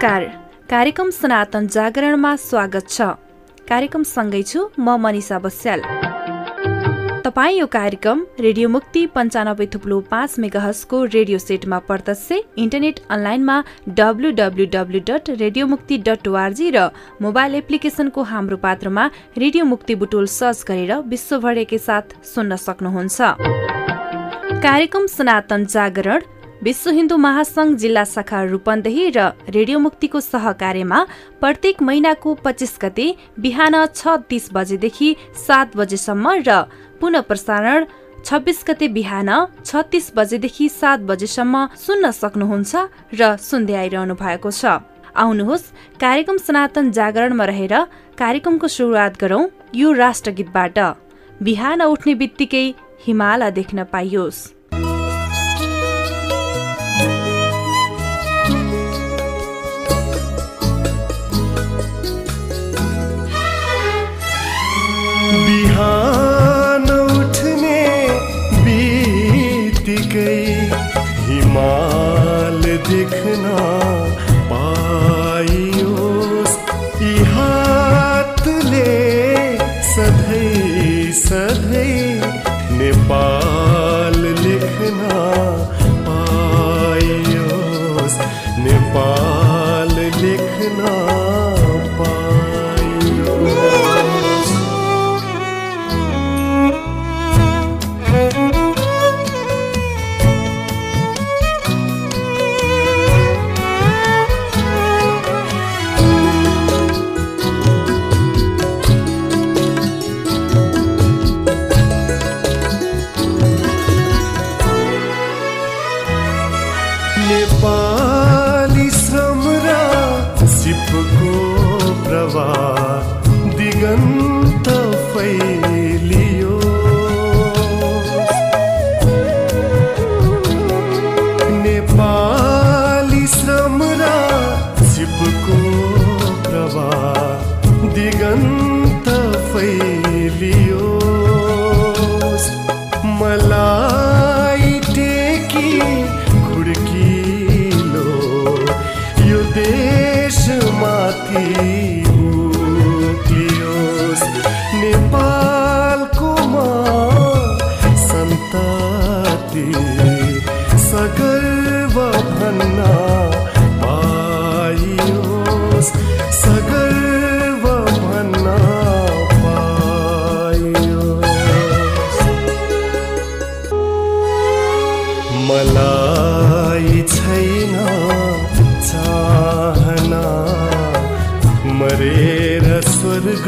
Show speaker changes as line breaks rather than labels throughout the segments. नमस्कार कार्यक्रम सनातन जागरणमा स्वागत छ कार्यक्रम सँगै छु म मनिषा बस्याल तपाईँ यो कार्यक्रम रेडियो मुक्ति पन्चानब्बे थुप्लो पाँच मेगाहसको रेडियो सेटमा पर्दछै इन्टरनेट अनलाइनमा W W W dot radio Mukti dot ORG र मोबाइल एप्लिकेसनको हाम्रो पात्रमा रेडियो मुक्ति बुटोल सर्च गरेर विश्वभरेकै साथ सुन्न सक्नुहुन्छ कार्यक्रम सनातन जागरण विश्व हिन्दू महासङ्घ जिल्ला शाखा रूपन्देही र रेडियो मुक्तिको सहकार्यमा प्रत्येक महिनाको पच्चिस गते बिहान छ तिस बजेदेखि सात बजेसम्म र पुनः प्रसारण छब्बिस गते बिहान छ तिस बजेदेखि सात बजेसम्म सुन्न सक्नुहुन्छ र सुन्दै आइरहनु भएको छ आउनुहोस् कार्यक्रम सनातन जागरणमा रहेर कार्यक्रमको सुरुवात गरौँ यो राष्ट्रगीतबाट बिहान उठ्ने बित्तिकै हिमाल देख्न पाइयोस् दिखना नेपाली श्रमरा सिपको प्रवाह दिगन्त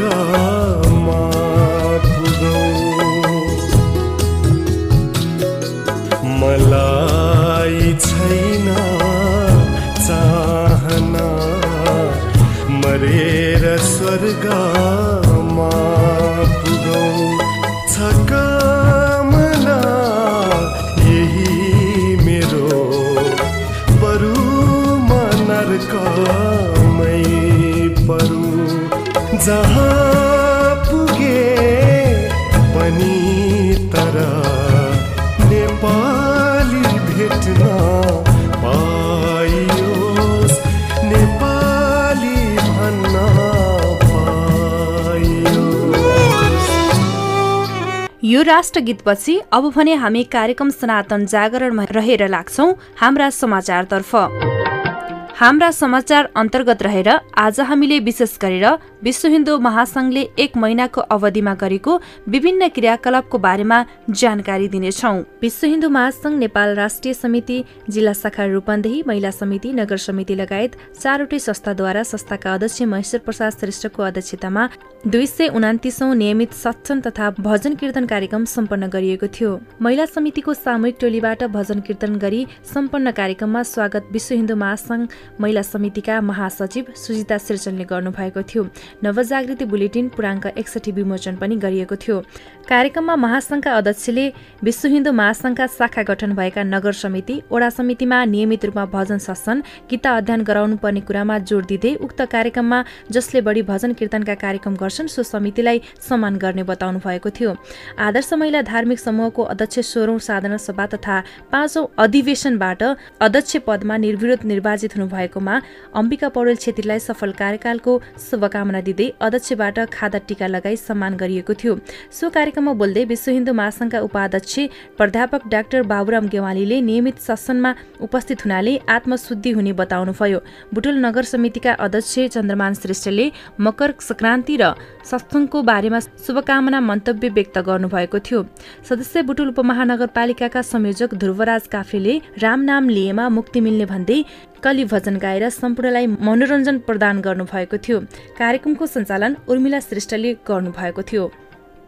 ढोकामा पुगौ मलाई छैन चाहना मरेर स्वर्ग जहाँ पुगे पनि तर नेपाली भेट्न पाइयोस् नेपाली भन्न यो राष्ट्रगीतपछि अब भने हामी कार्यक्रम सनातन जागरणमा रहेर लाग्छौँ हाम्रा समाचारतर्फ हाम्रा समाचार अन्तर्गत रहेर आज हामीले विशेष गरेर विश्व हिन्दू महासङ्घले एक महिनाको अवधिमा गरेको विभिन्न क्रियाकलापको बारेमा जानकारी दिनेछौँ विश्व हिन्दू महासङ्घ नेपाल राष्ट्रिय समिति जिल्ला शाखा रूपन्देही महिला समिति नगर समिति लगायत चारवटै संस्थाद्वारा संस्थाका अध्यक्ष महेश्वर प्रसाद श्रेष्ठको अध्यक्षतामा दुई सय उनातिसौँ नियमित सत्सन तथा भजन कीर्तन कार्यक्रम सम्पन्न गरिएको थियो महिला समितिको सामूहिक टोलीबाट भजन कीर्तन गरी सम्पन्न कार्यक्रममा स्वागत विश्व हिन्दू महासङ्घ महिला समितिका महासचिव सुजिता सिर्जनले गर्नुभएको थियो नवजागृति बुलेटिन पुराङ्क एकसठी विमोचन पनि गरिएको थियो कार्यक्रममा महासङ्घका अध्यक्षले विश्व हिन्दू महासङ्घका शाखा गठन भएका नगर समिति ओडा समितिमा नियमित रूपमा भजन सत्सन गीता अध्ययन गराउनुपर्ने कुरामा जोड दिँदै उक्त कार्यक्रममा जसले बढी भजन कीर्तनका कार्यक्रम गर्छन् सो समितिलाई सम्मान गर्ने बताउनु भएको थियो आदर्श महिला धार्मिक समूहको अध्यक्ष सोह्रौँ साधारण सभा तथा पाँचौँ अधिवेशनबाट अध्यक्ष पदमा निर्विरोध निर्वाचित हुनुभयो भएकोमा अम्बिका पौडेल छेत्रीलाई सफल कार्यकालको शुभकामना दिँदै अध्यक्षबाट खादा टिका लगाई सम्मान गरिएको थियो सो कार्यक्रममा बोल्दै विश्व हिन्दू महासंघका उपाध्यक्ष प्राध्यापक डाक्टर बाबुराम गेवालीले नियमित शासनमा उपस्थित हुनाले आत्मशुद्धि हुने बताउनुभयो बुटुल नगर समितिका अध्यक्ष चन्द्रमान श्रेष्ठले मकर संक्रान्ति र सत्सङ्गको बारेमा शुभकामना मन्तव्य व्यक्त गर्नुभएको थियो सदस्य बुटुल उपमहानगरपालिकाका संयोजक ध्रुवराज काफ्रेले राम नाम लिएमा मुक्ति मिल्ने भन्दै कली भजन गाएर सम्पूर्णलाई मनोरञ्जन प्रदान गर्नुभएको थियो कार्यक्रमको सञ्चालन उर्मिला श्रेष्ठले गर्नुभएको थियो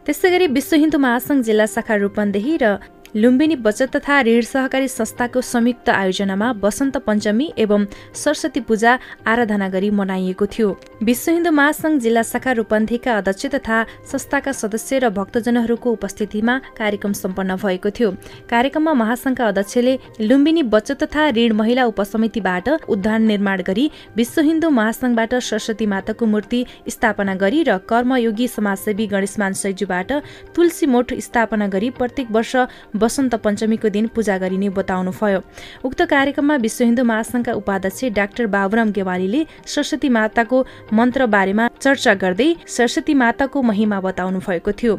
त्यसै गरी विश्व हिन्दू महासङ्घ जिल्ला शाखा रूपन्देही र लुम्बिनी बचत तथा ऋण सहकारी संस्थाको संयुक्त आयोजनामा वसन्त पञ्चमी एवं सरस्वती पूजा आराधना गरी मनाइएको थियो विश्व हिन्दू महासङ्घ जिल्ला शाखा रूपन्देहीका अध्यक्ष तथा संस्थाका सदस्य र भक्तजनहरूको उपस्थितिमा कार्यक्रम सम्पन्न भएको थियो कार्यक्रममा महासङ्घका अध्यक्षले लुम्बिनी बचत तथा ऋण महिला उपसमितिबाट उद्यान निर्माण गरी विश्व हिन्दू महासङ्घबाट सरस्वती माताको मूर्ति स्थापना गरी र कर्मयोगी समाजसेवी गणेशमान सैजुबाट तुलसी मोठ स्थापना गरी प्रत्येक वर्ष बसन्त पञ्चमीको दिन पूजा गरिने बताउनुभयो उक्त कार्यक्रममा विश्व हिन्दू महासंघका उपाध्यक्ष डाक्टर बाबुराम गेवालीले सरस्वती माताको मन्त्र बारेमा चर्चा गर्दै सरस्वती माताको महिमा बताउनु भएको थियो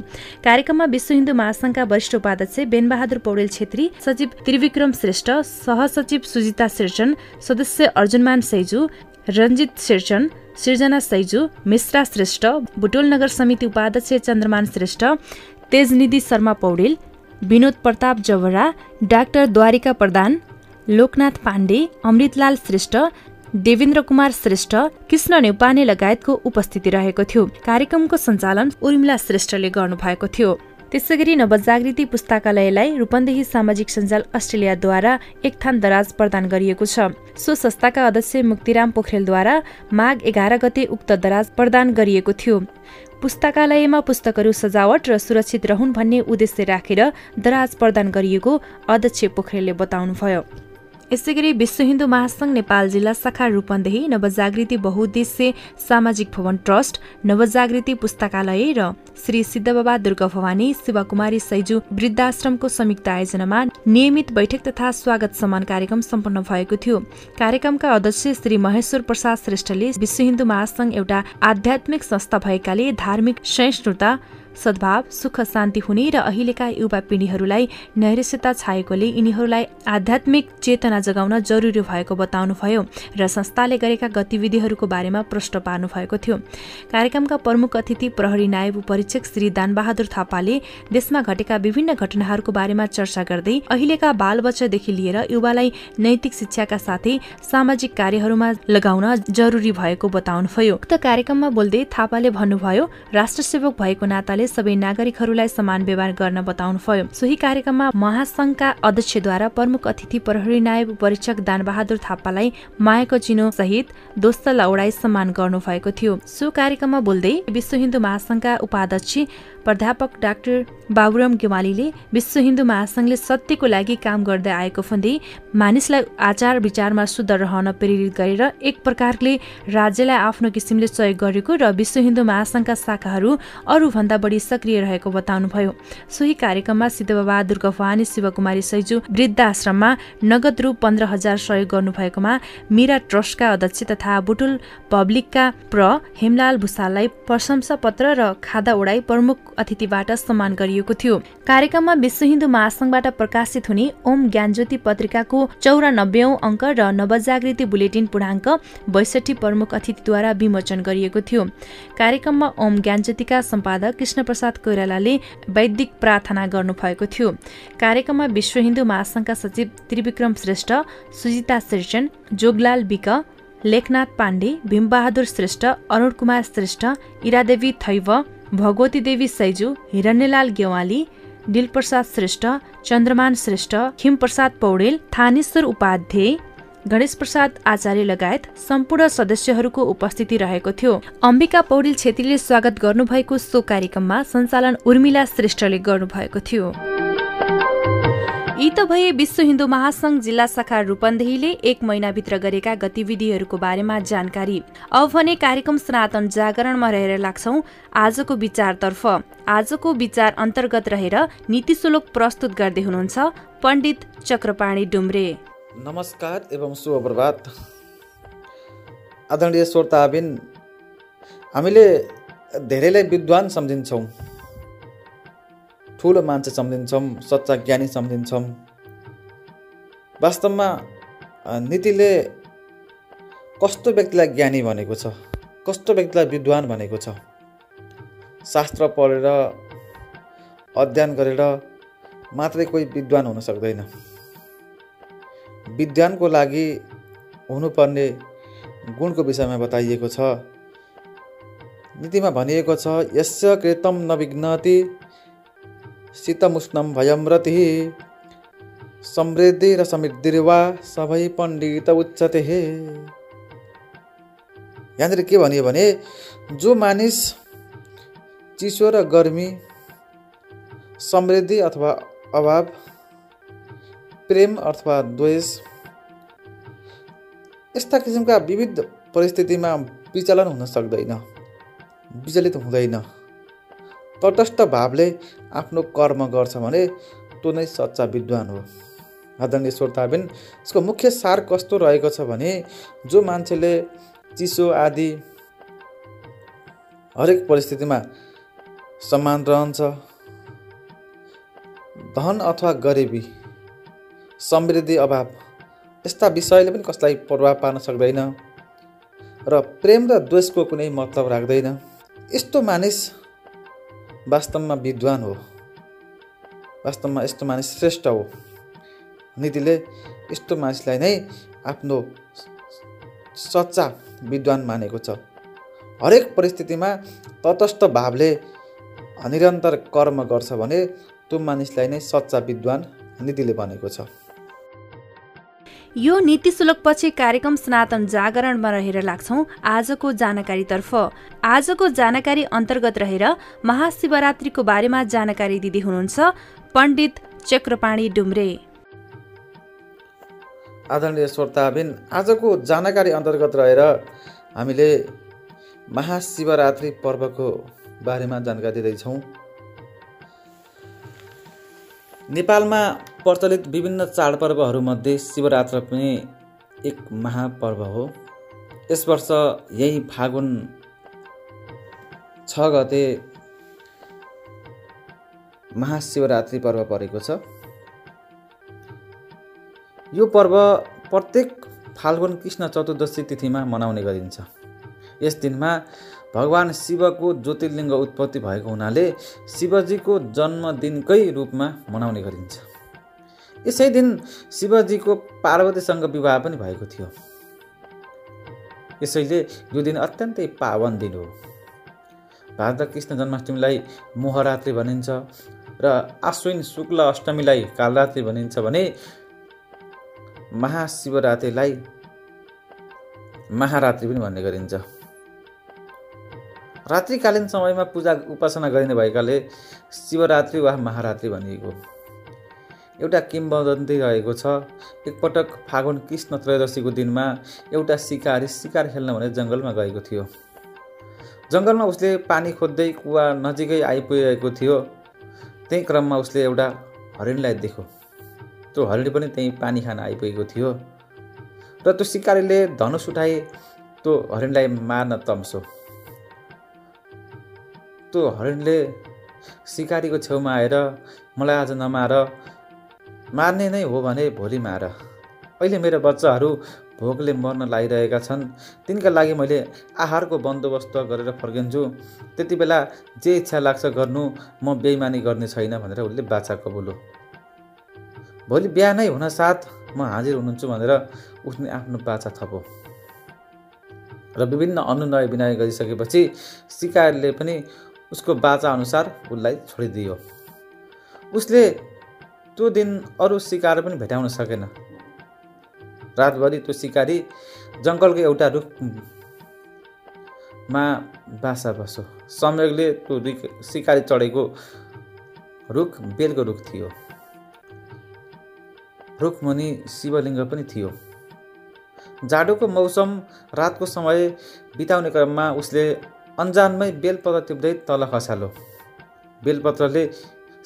कार्यक्रममा विश्व हिन्दू महासंघका वरिष्ठ उपाध्यक्ष बेनबहादुर पौडेल छेत्री सचिव त्रिविक्रम श्रेष्ठ सहसचिव सुजिता सिर्जन सदस्य अर्जुनमान सैजु रञ्जित सिर्जन सृजना सैजु मिश्रा श्रेष्ठ बुटोल नगर समिति उपाध्यक्ष चन्द्रमान श्रेष्ठ तेजनिधि शर्मा पौडेल विनोद प्रताप जवरा डाक्टर द्वारिका प्रधान लोकनाथ पाण्डे अमृतलाल श्रेष्ठ देवेन्द्र कुमार श्रेष्ठ कृष्ण नेपाने लगायतको उपस्थिति रहेको थियो कार्यक्रमको सञ्चालन उर्मिला श्रेष्ठले गर्नुभएको थियो त्यसै गरी नवजागृति पुस्तकालयलाई रूपन्देही सामाजिक सञ्जाल अस्ट्रेलियाद्वारा एक थान दराज प्रदान गरिएको छ सो संस्थाका अध्यक्ष मुक्तिराम पोखरेलद्वारा माघ एघार गते उक्त दराज प्रदान गरिएको थियो पुस्तकालयमा पुस्तकहरू सजावट र सुरक्षित रहन् भन्ने उद्देश्य राखेर दराज प्रदान गरिएको अध्यक्ष पोखरेलले बताउनुभयो यसै गरी विश्व हिन्दू महासङ्घ नेपाल जिल्ला शाखा रूपन्देही नवजागृति बहुद्देश्य सामाजिक भवन ट्रस्ट नवजागृति पुस्तकालय र श्री सिद्धबाबा दुर्गा भवानी शिवकुमारी सैजु वृद्धाश्रमको संयुक्त आयोजनामा नियमित बैठक तथा स्वागत सम्मान कार्यक्रम सम्पन्न भएको थियो कार्यक्रमका अध्यक्ष श्री महेश्वर प्रसाद श्रेष्ठले विश्व हिन्दू महासङ्घ एउटा आध्यात्मिक संस्था भएकाले धार्मिक सहिष्णुता सद्भाव सुख शान्ति हुने र अहिलेका युवा पिँढीहरूलाई नैरस्यता छाएकोले यिनीहरूलाई आध्यात्मिक चेतना जगाउन जरुरी भएको बताउनुभयो र संस्थाले गरेका गतिविधिहरूको बारेमा प्रश्न भएको थियो कार्यक्रमका प्रमुख अतिथि प्रहरी नायब परीक्षक श्री दानबहादुर थापाले देशमा घटेका विभिन्न घटनाहरूको बारेमा चर्चा गर्दै अहिलेका बालबच्चादेखि लिएर युवालाई नैतिक शिक्षाका साथै सामाजिक कार्यहरूमा लगाउन जरुरी भएको बताउनुभयो उक्त कार्यक्रममा बोल्दै थापाले भन्नुभयो राष्ट्र सेवक भएको नाताले सरकारले सबै नागरिकहरूलाई समान व्यवहार गर्न बताउनुभयो सोही कार्यक्रममा महासंघका अध्यक्षद्वारा प्रमुख अतिथि प्रहरी नायब परीक्षक बहादुर थापालाई मायाको चिनो सहित दोस्त लौडाई सम्मान गर्नु भएको थियो सो कार्यक्रममा बोल्दै विश्व हिन्दू महासंघका उपाध्यक्ष प्राध्यापक डाक्टर बाबुराम गेवालीले विश्व हिन्दू महासंघले सत्यको लागि काम गर्दै आएको भन्दै मानिसलाई आचार विचारमा शुद्ध रहन प्रेरित गरेर एक प्रकारले राज्यलाई आफ्नो किसिमले सहयोग गरेको र विश्व हिन्दू महासंघका शाखाहरू अरूभन्दा बढी बढी सक्रिय रहेको बताउनुभयो सोही कार्यक्रममा सिद्धबाबा दुर्गा भवानी शिवकुमारी सैजु वृद्धाश्रममा नगद रु पन्ध्र हजार सहयोग गर्नुभएकोमा मिरा ट्रस्टका अध्यक्ष तथा बुटुल पब्लिकका प्र हेमलाल भूषाललाई प्रशंसा पत्र र खादा ओडाई प्रमुख अतिथिबाट सम्मान गरिएको थियो कार्यक्रममा विश्व हिन्दू महासङ्घबाट प्रकाशित हुने ओम ज्ञानज्योति पत्रिकाको चौरानब्बेौं अङ्क र नवजागृति बुलेटिन पूर्णाङ्क बैसठी प्रमुख अतिथिद्वारा विमोचन गरिएको थियो कार्यक्रममा ओम ज्ञानज्योतिका सम्पादक कृष्ण प्रसाद कोइरालाले वैदिक प्रार्थना गर्नुभएको थियो कार्यक्रममा विश्व हिन्दू महासंघका सचिव त्रिविक्रम श्रेष्ठ सुजिता सिर्चन जोगलाल बिक लेखनाथ पाण्डे भीमबहादुर श्रेष्ठ अरुण कुमार श्रेष्ठ इरादेवी थैव भगवती देवी सैजु हिरण्यलाल गेवाली दिलप्रसाद श्रेष्ठ चन्द्रमान श्रेष्ठ खिमप्रसाद पौडेल थानेश्वर उपाध्याय गणेश प्रसाद आचार्य लगायत सम्पूर्ण सदस्यहरूको उपस्थिति रहेको थियो अम्बिका पौडेल छेत्रीले स्वागत गर्नुभएको सो कार्यक्रममा सञ्चालन उर्मिला श्रेष्ठले गर्नुभएको थियो यी त भए विश्व हिन्दू महासंघ जिल्ला शाखा रूपन्देहीले एक महिनाभित्र गरेका गतिविधिहरूको बारेमा जानकारी अब भने कार्यक्रम सनातन जागरणमा रहेर लाग्छौ आजको विचारतर्फ आजको विचार अन्तर्गत रहेर श्लोक प्रस्तुत गर्दै हुनुहुन्छ पण्डित चक्रपाणी डुम्रे
नमस्कार एवं शुभ प्रभात आदरणीय श्रोताबिन हामीले धेरैलाई विद्वान सम्झिन्छौँ ठुलो मान्छे सम्झिन्छौँ सच्चा ज्ञानी सम्झिन्छौँ वास्तवमा नीतिले कस्तो व्यक्तिलाई ज्ञानी भनेको छ कस्तो व्यक्तिलाई विद्वान भनेको छ शास्त्र पढेर अध्ययन गरेर मात्रै कोही विद्वान हुन सक्दैन विज्ञानको लागि हुनुपर्ने गुणको विषयमा बताइएको छ नीतिमा भनिएको छ यस्य कृतम नविघ्नति शीतमुष्णम भयम्रति समृद्धि र समृद्धिर्वा सबै पण्डित उच्चते हे यहाँनिर के भनियो भने जो मानिस चिसो र गर्मी समृद्धि अथवा अभाव प्रेम अथवा द्वेष यस्ता किसिमका विविध परिस्थितिमा विचलन हुन सक्दैन विचलित हुँदैन तटस्थ भावले आफ्नो कर्म गर्छ भने त्यो नै सच्चा विद्वान हो आदरणीय श्रोताबिन यसको मुख्य सार कस्तो रहेको छ भने जो मान्छेले चिसो आदि हरेक परिस्थितिमा सम्मान रहन्छ धन अथवा गरिबी समृद्धि अभाव यस्ता विषयले पनि कसलाई प्रभाव पार्न सक्दैन र प्रेम र द्वेषको कुनै मतलब राख्दैन यस्तो मानिस वास्तवमा विद्वान हो वास्तवमा यस्तो मानिस श्रेष्ठ हो नीतिले यस्तो मानिसलाई नै आफ्नो सच्चा विद्वान मानेको छ हरेक परिस्थितिमा तटस्थ भावले निरन्तर कर्म गर्छ भने त्यो मानिसलाई नै सच्चा विद्वान नीतिले भनेको छ
यो नीति पछि कार्यक्रम सनातन जागरणमा रहेर लाग्छौ आजको जानकारीतर्फ आजको जानकारी अन्तर्गत रहेर महाशिवरात्रीको बारेमा जानकारी दिँदै हुनुहुन्छ पण्डित चक्रपाणी डुम्रे
आदरणीय श्रोताबिन आजको जानकारी अन्तर्गत रहेर हामीले महाशिवरात्रि पर्वको बारेमा जानकारी दिँदैछौँ नेपालमा प्रचलित विभिन्न चाडपर्वहरूमध्ये शिवरात्र पनि एक महापर्व हो यस वर्ष यही फागुन छ गते महाशिवरात्रि पर्व परेको छ यो पर्व प्रत्येक फाल्गुन कृष्ण चतुर्दशी तिथिमा मनाउने गरिन्छ यस दिनमा भगवान् शिवको ज्योतिर्लिङ्ग उत्पत्ति भएको हुनाले शिवजीको जन्मदिनकै रूपमा मनाउने गरिन्छ यसै दिन शिवजीको पार्वतीसँग विवाह पनि भएको थियो यसैले यो दिन अत्यन्तै पावन दिन हो भारत कृष्ण जन्माष्टमीलाई मोहरात्रि भनिन्छ र आश्विन शुक्ल अष्टमीलाई कालरात्रि भनिन्छ भने महाशिवरात्रिलाई महारात्रि पनि भन्ने गरिन्छ रात्रिकालीन समयमा पूजा उपासना गरिने भएकाले शिवरात्रि वा महारात्रि भनिएको एउटा किम्बदन्ती रहेको छ एकपटक फागुन कृष्ण त्रयोदशीको दिनमा एउटा सिकारी सिकार खेल्न भने जङ्गलमा गएको थियो जङ्गलमा उसले पानी खोज्दै कुवा नजिकै आइपुगेको थियो त्यही क्रममा उसले एउटा हरिणलाई देख्यो त्यो हरिण पनि त्यहीँ पानी खान आइपुगेको थियो र त्यो सिकारीले धनुष उठाए त्यो हरिणलाई मार्न तम्सो कस्तो हरिणले सिकारीको छेउमा आएर मलाई आज नमार मार्ने नै हो भने भोलि मार अहिले मेरो बच्चाहरू भोकले मर्न लागिरहेका छन् तिनका लागि मैले आहारको बन्दोबस्त गरेर फर्किन्छु त्यति बेला जे इच्छा लाग्छ गर्नु म बेइमानी गर्ने छैन भनेर उसले बाछा कबुलो भोलि बिहानै साथ म हाजिर हुनुहुन्छु भनेर उसले आफ्नो बाछा थपो र विभिन्न अनुनय विनय गरिसकेपछि सिकारले पनि उसको बाचा अनुसार उसलाई छोडिदियो उसले त्यो दिन अरू सिकार पनि भेटाउन सकेन रातभरि त्यो सिकारी जङ्गलको एउटा रुखमा बासा बस्यो संयोगले त्यो रुख सिकारी चढेको रुख बेलको रुख थियो रुखमुनि शिवलिङ्ग पनि थियो जाडोको मौसम रातको समय बिताउने क्रममा उसले अन्जानमै बेलपत्र टिप्दै तल खसालो बेलपत्रले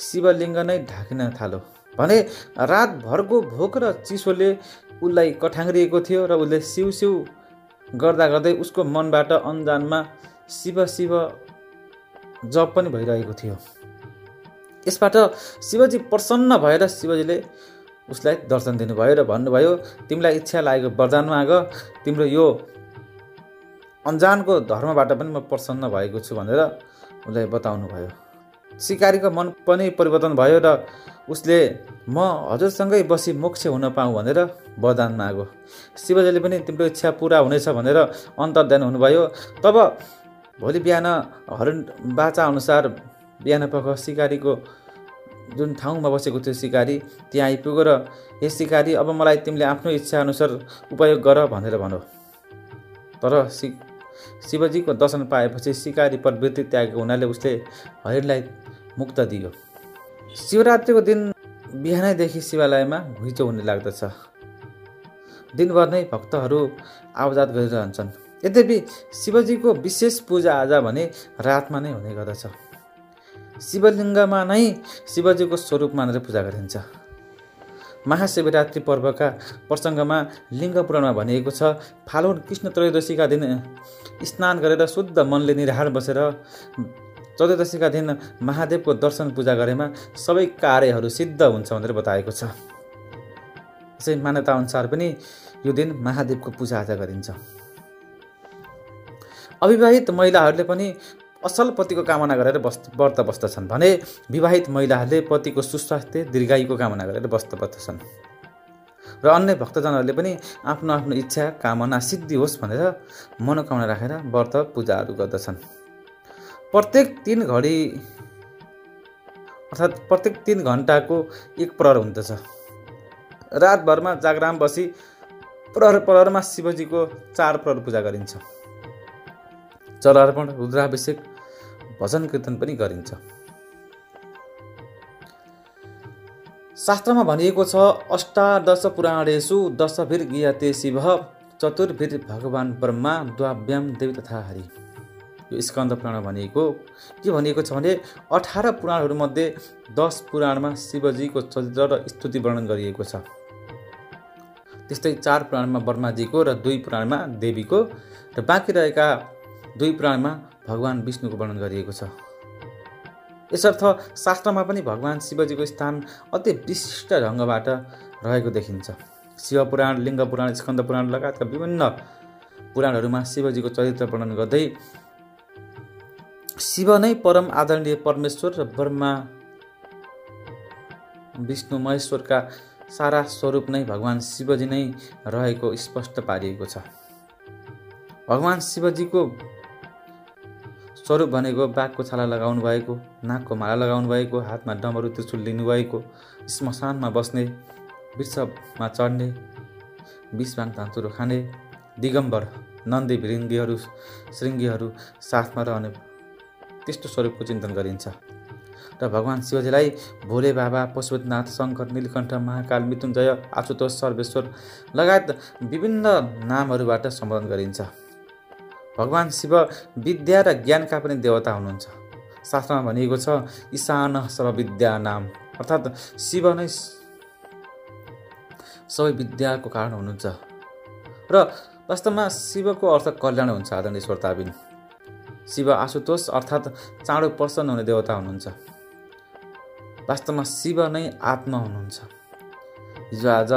शिवलिङ्ग नै ढाकिन थालो भने रातभरको भोक र चिसोले उसलाई कठाङ्रिएको थियो र उसले सिउ गर्दा गर्दै उसको मनबाट अन्जानमा शिव शिव जप पनि भइरहेको थियो यसबाट शिवजी प्रसन्न भएर शिवजीले उसलाई दर्शन दिनुभयो र भन्नुभयो तिमीलाई इच्छा लागेको वरदान माग तिम्रो यो अन्जानको धर्मबाट पनि म प्रसन्न भएको छु भनेर उसले बताउनुभयो सिकारीको मन पनि परिवर्तन भयो र उसले म हजुरसँगै बसी मोक्ष हुन पाऊँ भनेर वरदान माग्यो शिवजीले पनि तिम्रो इच्छा पुरा हुनेछ भनेर अन्तर्ध्यान हुनुभयो तब भोलि बिहान हरण बाचाअनुसार बिहान पख सिकारीको जुन ठाउँमा बसेको थियो सिकारी त्यहाँ आइपुग्यो र हे सिकारी अब मलाई तिमीले आफ्नो इच्छाअनुसार उपयोग गर भनेर भनौ तर सि शिवजीको दर्शन पाएपछि सिकारी प्रवृत्ति त्यागेको हुनाले उसले हरिणलाई मुक्त दियो शिवरात्रिको दिन बिहानैदेखि शिवालयमा घुइँचो हुने लाग्दछ दिनभर नै भक्तहरू आवजात गरिरहन्छन् यद्यपि शिवजीको विशेष पूजा आजा भने रातमा नै हुने गर्दछ शिवलिङ्गमा नै शिवजीको स्वरूप मानेर पूजा गरिन्छ महाशिवरात्रि पर्वका प्रसङ्गमा लिङ्ग पुराणमा भनिएको छ फालुन कृष्ण त्रयोदशीका दिन स्नान गरेर शुद्ध मनले निराहार बसेर चतुर्दशीका दिन महादेवको दर्शन पूजा गरेमा सबै कार्यहरू सिद्ध हुन्छ भनेर बताएको छ यसै मान्यताअनुसार पनि यो दिन महादेवको पूजाआजा गरिन्छ अविवाहित महिलाहरूले पनि असल पतिको कामना गरेर बस् व्रत बस्दछन् भने विवाहित महिलाहरूले पतिको सुस्वास्थ्य दीर्घायुको कामना गरेर बस्द बस्दछन् र अन्य भक्तजनहरूले पनि आफ्नो आफ्नो इच्छा कामना सिद्धि होस् भनेर मनोकामना राखेर व्रत पूजाहरू गर्दछन् प्रत्येक तिन घडी अर्थात् प्रत्येक तिन घन्टाको एक प्रहर हुँदछ रातभरमा जागराम बसी प्रहर प्रहरमा शिवजीको चार प्रहर पूजा गरिन्छ चलार्पण रुद्राभिषेक भजन कीर्तन पनि गरिन्छ शास्त्रमा भनिएको छ अष्टादश पुराणेशु दशभिर गियाते शिव चतुर्भिर भगवान् ब्रह्मा द्वाभ्याम देवी तथा हरि यो स्कन्द पुराण भनिएको के भनिएको छ भने अठार पुराणहरूमध्ये दस पुराणमा शिवजीको चरित्र र स्तुति वर्णन गरिएको छ त्यस्तै चार पुराणमा ब्रह्माजीको र दुई पुराणमा देवीको र बाँकी रहेका दुई पुराणमा भगवान् विष्णुको वर्णन गरिएको छ यसर्थ शास्त्रमा पनि भगवान् शिवजीको स्थान अति विशिष्ट ढङ्गबाट रहेको देखिन्छ शिवपुराण लिङ्ग पुराण स्कन्द पुराण लगायतका विभिन्न पुराणहरूमा शिवजीको चरित्र वर्णन गर्दै शिव नै परम आदरणीय परमेश्वर र ब्रह्मा विष्णु महेश्वरका सारा स्वरूप नै भगवान् शिवजी नै रहेको स्पष्ट पारिएको छ भगवान् शिवजीको स्वरूप भनेको बाघको छाला लगाउनु भएको नाकको माला लगाउनु भएको हातमा डमरू त्रिशुल लिनुभएको श्मशानमा बस्ने वृषभमा चढ्ने विषवाङ धान्तुरो खाने दिगम्बर नन्दी भृङ्गीहरू श्रृङ्गीहरू साथमा रहने त्यस्तो स्वरूपको चिन्तन गरिन्छ र भगवान् शिवजीलाई भोले बाबा पशुपतिनाथ शङ्कर नीलकण्ठ महाकाल मृत्युञ्जय आशुतोष सर्वेश्वर लगायत विभिन्न नामहरूबाट सम्बोधन गरिन्छ भगवान् शिव विद्या र ज्ञानका पनि देवता हुनुहुन्छ शास्त्रमा भनिएको छ ईशान सर्वविद्या नाम अर्थात् शिव नै सबै विद्याको कारण हुनुहुन्छ र वास्तवमा शिवको अर्थ कल्याण हुन्छ आदरणीय श्रोताबिन शिव आशुतोष अर्थात् चाँडो प्रसन्न हुने देवता हुनुहुन्छ वास्तवमा शिव नै आत्मा हुनुहुन्छ हिजो आज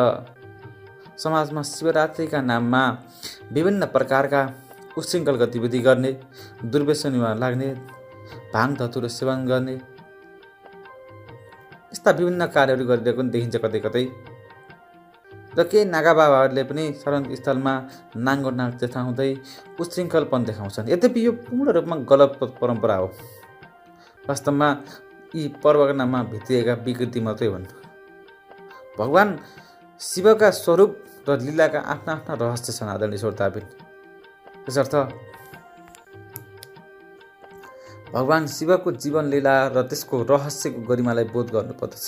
समाजमा शिवरात्रिका नाममा विभिन्न प्रकारका उशृङ्खल गतिविधि गर्ने दुर्व्यसनीमा लाग्ने भाङ धतुरो सेवन गर्ने यस्ता विभिन्न कार्यहरू गरिरहेको पनि देखिन्छ कतै कतै र केही नागा बाबाहरूले पनि शरण स्थलमा नाङ्गो नाग देखाउँदै उशृङ्खलपन देखाउँछन् यद्यपि यो पूर्ण रूपमा गलत परम्परा हो वास्तवमा यी पर्वका नाममा भित्रिएका विकृति मात्रै हुन् भगवान् शिवका स्वरूप र लीलाका आफ्ना आफ्ना रहस्य छन् आदरणीय श्रोताबिन यसर्थ भगवान् शिवको जीवन लीला र त्यसको रहस्यको गरिमालाई बोध गर्नुपर्दछ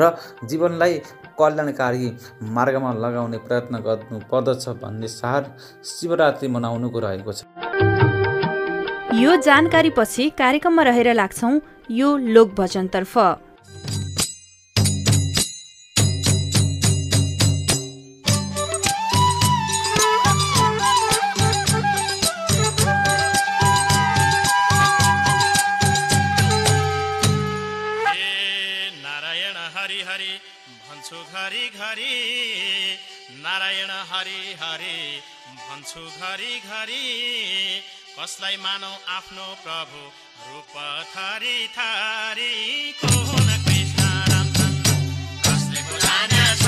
र जीवनलाई कल्याणकारी मार्गमा लगाउने प्रयत्न गर्नु पर्दछ भन्ने सार शिवरात्रि मनाउनुको रहेको छ
यो जानकारी पछि कार्यक्रममा रहेर लाग्छौँ यो लोकभजनतर्फ अरे भन्छु घरी घरी कसलाई मानौ आफ्नो प्रभु रूप थारी थारी कृष्ण कसले बोला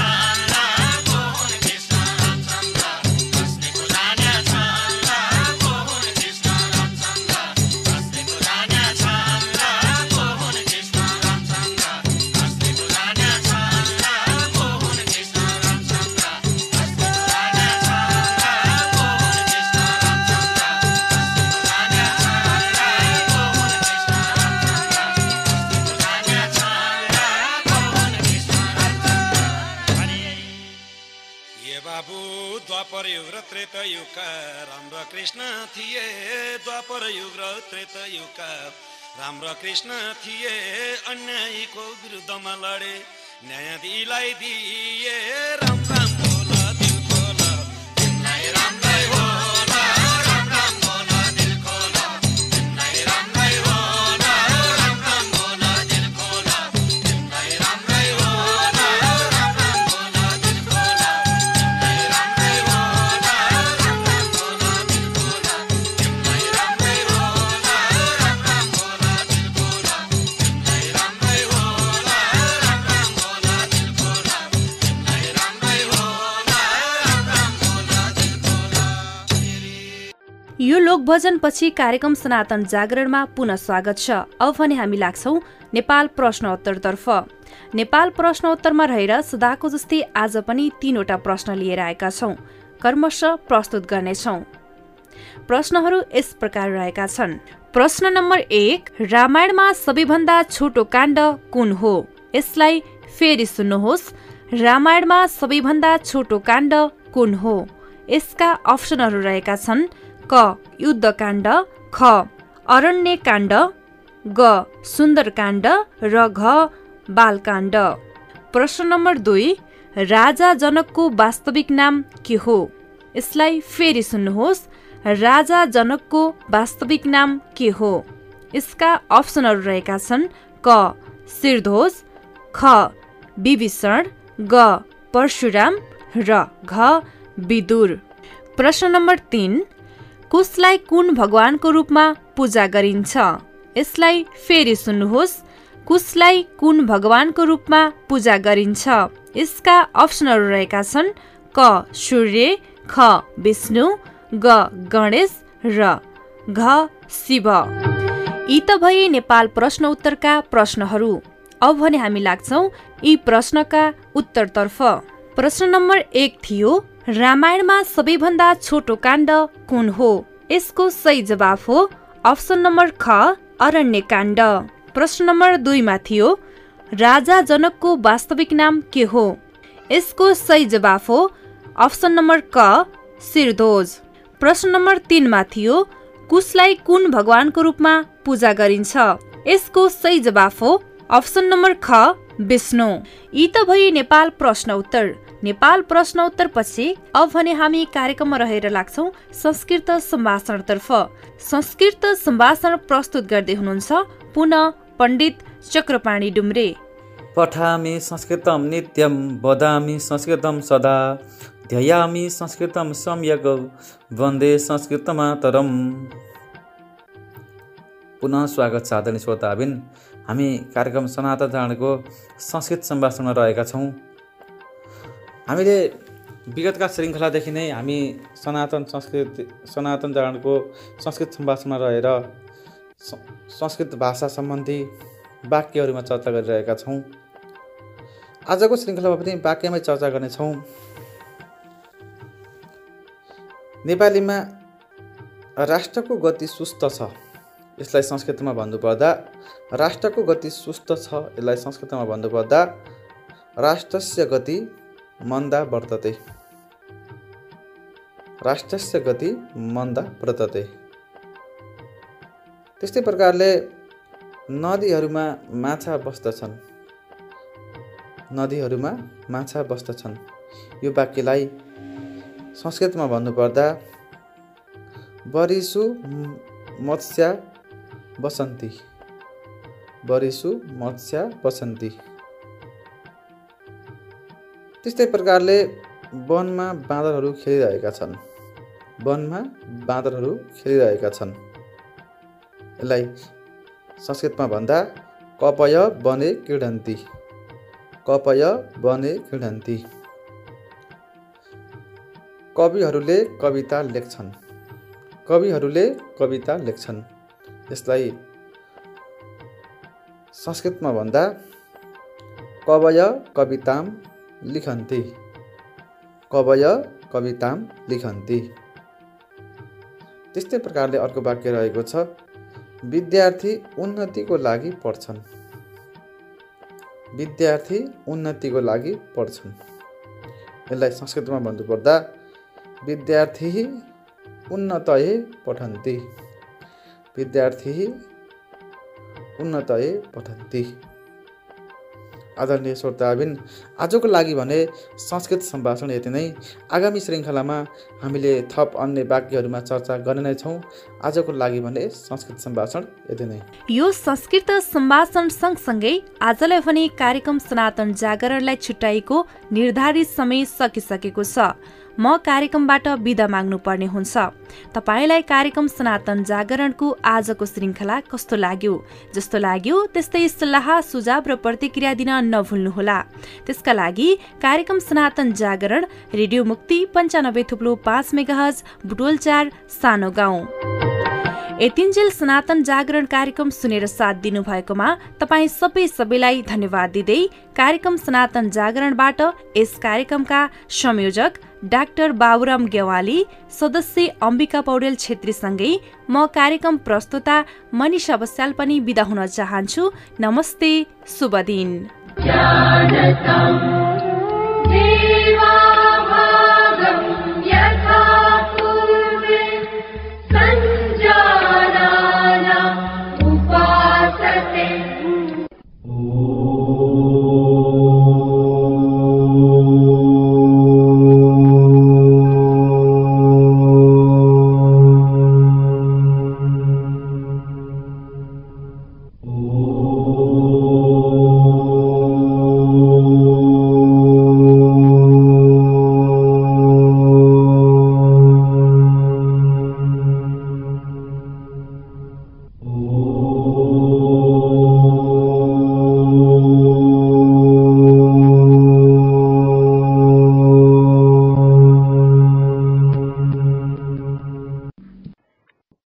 युग र त्रेतयुगका राम्रो कृष्ण थिए द्वापर युग र त्रेतयुगका राम्रो कृष्ण थिए अन्यायको विरुद्धमा लडे न्यायाधीलाई दिए राम राम बोला दिल बोला राम्रै यो लोक भजन पछि कार्यक्रम सनातन जागरणमा पुनः स्वागत छ अब भने हामी लाग्छौ नेपाल प्रश्नोत्तरतर्फ नेपाल प्रश्नोत्तरमा रहेर सदाको जस्तै आज पनि तीनवटा प्रश्न लिएर आएका छौ कर्मश प्रस्तुत गर्नेछौँ प्रश्नहरू यस प्रकार रहेका छन् प्रश्न नम्बर एक रामायणमा सबैभन्दा छोटो काण्ड कुन हो यसलाई फेरि सुन्नुहोस् रामायणमा सबैभन्दा छोटो काण्ड कुन हो यसका अप्सनहरू रहेका छन् क युद्धकाण्ड ख अरण्यकाण्ड ग सुन्दरकाण्ड र घ बालकाण्ड प्रश्न नम्बर दुई राजा जनकको वास्तविक नाम के हो यसलाई फेरि सुन्नुहोस् राजा जनकको वास्तविक नाम के हो यसका अप्सनहरू रहेका छन् क शिरधोज ख विभीषण ग परशुराम र घ विदुर प्रश्न नम्बर तिन कुसलाई कुन भगवानको रूपमा पूजा गरिन्छ यसलाई फेरि सुन्नुहोस् कुसलाई कुन भगवानको रूपमा पूजा गरिन्छ यसका अप्सनहरू रहेका छन् क सूर्य ख विष्णु ग गणेश र घ शिव यी त भए नेपाल प्रश्न उत्तरका प्रश्नहरू अब भने हामी लाग्छौँ यी प्रश्नका उत्तरतर्फ प्रश्न नम्बर एक थियो रामायणमा सबैभन्दा छोटो काण्ड कुन हो यसको सही जवाफ हो अप्सन नम्बर ख अरण्यकाण्ड प्रश्न नम्बर दुईमा थियो राजा जनकको वास्तविक नाम के हो यसको सही जवाफ हो अप्सन नम्बर क सिरदोज प्रश्न नम्बर तिनमा थियो कुशलाई कुन भगवानको रूपमा पूजा गरिन्छ यसको सही जवाफ हो अप्सन नम्बर ख विष्णु यी त भई नेपाल प्रश्न उत्तर नेपाल पछि अब भने हामी कार्यक्रममा रहेर लाग्छौ संस्कृत सम्भाषणतर्फ संस्कृत सम्भाषण
प्रस्तुत गर्दै हुनुहुन्छ पुनः पण्डित चक्रपाणी डुम्रे पठामि संस्कृतम नित्यम बदामि संस्कृतम सदा ध्यायामि संस्कृतम सम्यक वन्दे संस्कृतमातरम पुनः स्वागत छ आदरणीय श्रोताबिन हामी कार्यक्रम सनातन चाँडको संस्कृत सम्भाषणमा रहेका छौँ हामीले विगतका श्रृङ्खलादेखि नै हामी सनातन संस्कृति सनातन जागरणको संस्कृत सम्भाषणमा रहेर संस्कृत भाषा सम्बन्धी वाक्यहरूमा चर्चा गरिरहेका छौँ आजको श्रृङ्खलामा पनि वाक्यमै चर्चा गर्नेछौँ नेपालीमा राष्ट्रको गति सुस्त छ यसलाई संस्कृतमा भन्नुपर्दा राष्ट्रको गति सुस्त छ यसलाई संस्कृतमा भन्नुपर्दा राष्ट्रस्य गति मन्दा वर्तते राष्ट्रस्य गति मन्दा वर्तते त्यस्तै प्रकारले नदीहरूमा माछा बस्दछन् नदीहरूमा माछा बस्दछन् यो वाक्यलाई संस्कृतमा भन्नुपर्दा बरिसु मत्स्या बसन्ती बरिसु मत्स्या बसन्ती त्यस्तै प्रकारले वनमा बाँदरहरू खेलिरहेका छन् वनमा बाँदरहरू खेलिरहेका छन् यसलाई संस्कृतमा भन्दा कपय बने क्रीडन्ती कपय बने क्रीडन्ती कविहरूले कविता लेख्छन् कविहरूले कविता लेख्छन् यसलाई संस्कृतमा भन्दा कवय कविताम लिखन्ति कवय कविताम लिखन्ति त्यस्तै प्रकारले अर्को वाक्य रहेको छ विद्यार्थी उन्नतिको लागि पढ्छन् विद्यार्थी उन्नतिको लागि पढ्छन् यसलाई संस्कृतमा भन्नुपर्दा विद्यार्थी उन्नतय पठन्ति विद्यार्थी उन्नतय पठन्ति आदरणीय श्रोताबिन आजको लागि भने संस्कृत सम्भाषण यति नै आगामी श्रृङ्खलामा हामीले थप अन्य वाक्यहरूमा चर्चा गर्ने नै छौँ आजको लागि भने संस्कृत सम्भाषण यति नै
यो संस्कृत सम्भाषण सँगसँगै आजलाई भने कार्यक्रम सनातन जागरणलाई छुट्याएको निर्धारित समय सकिसकेको छ म कार्यक्रमबाट विदा माग्नुपर्ने हुन्छ तपाईँलाई कार्यक्रम सनातन जागरणको आजको श्रृङ्खला कस्तो लाग्यो जस्तो लाग्यो त्यस्तै सल्लाह सुझाव र प्रतिक्रिया दिन नभुल्नुहोला त्यसका लागि कार्यक्रम सनातन जागरण रेडियो मुक्ति पन्चानब्बे थुप्लो पाँच मेगाहज बुटोल चार सानो गाउँ एतिन्जेल सनातन जागरण कार्यक्रम सुनेर साथ दिनुभएकोमा तपाईँ सबै सबैलाई धन्यवाद दिँदै कार्यक्रम सनातन जागरणबाट यस कार्यक्रमका संयोजक डाक्टर बाबुराम गेवाली सदस्य अम्बिका पौडेल छेत्रीसँगै म कार्यक्रम प्रस्तुता मनिष अवस्याल पनि विदा हुन चाहन्छु नमस्ते शुभ दिन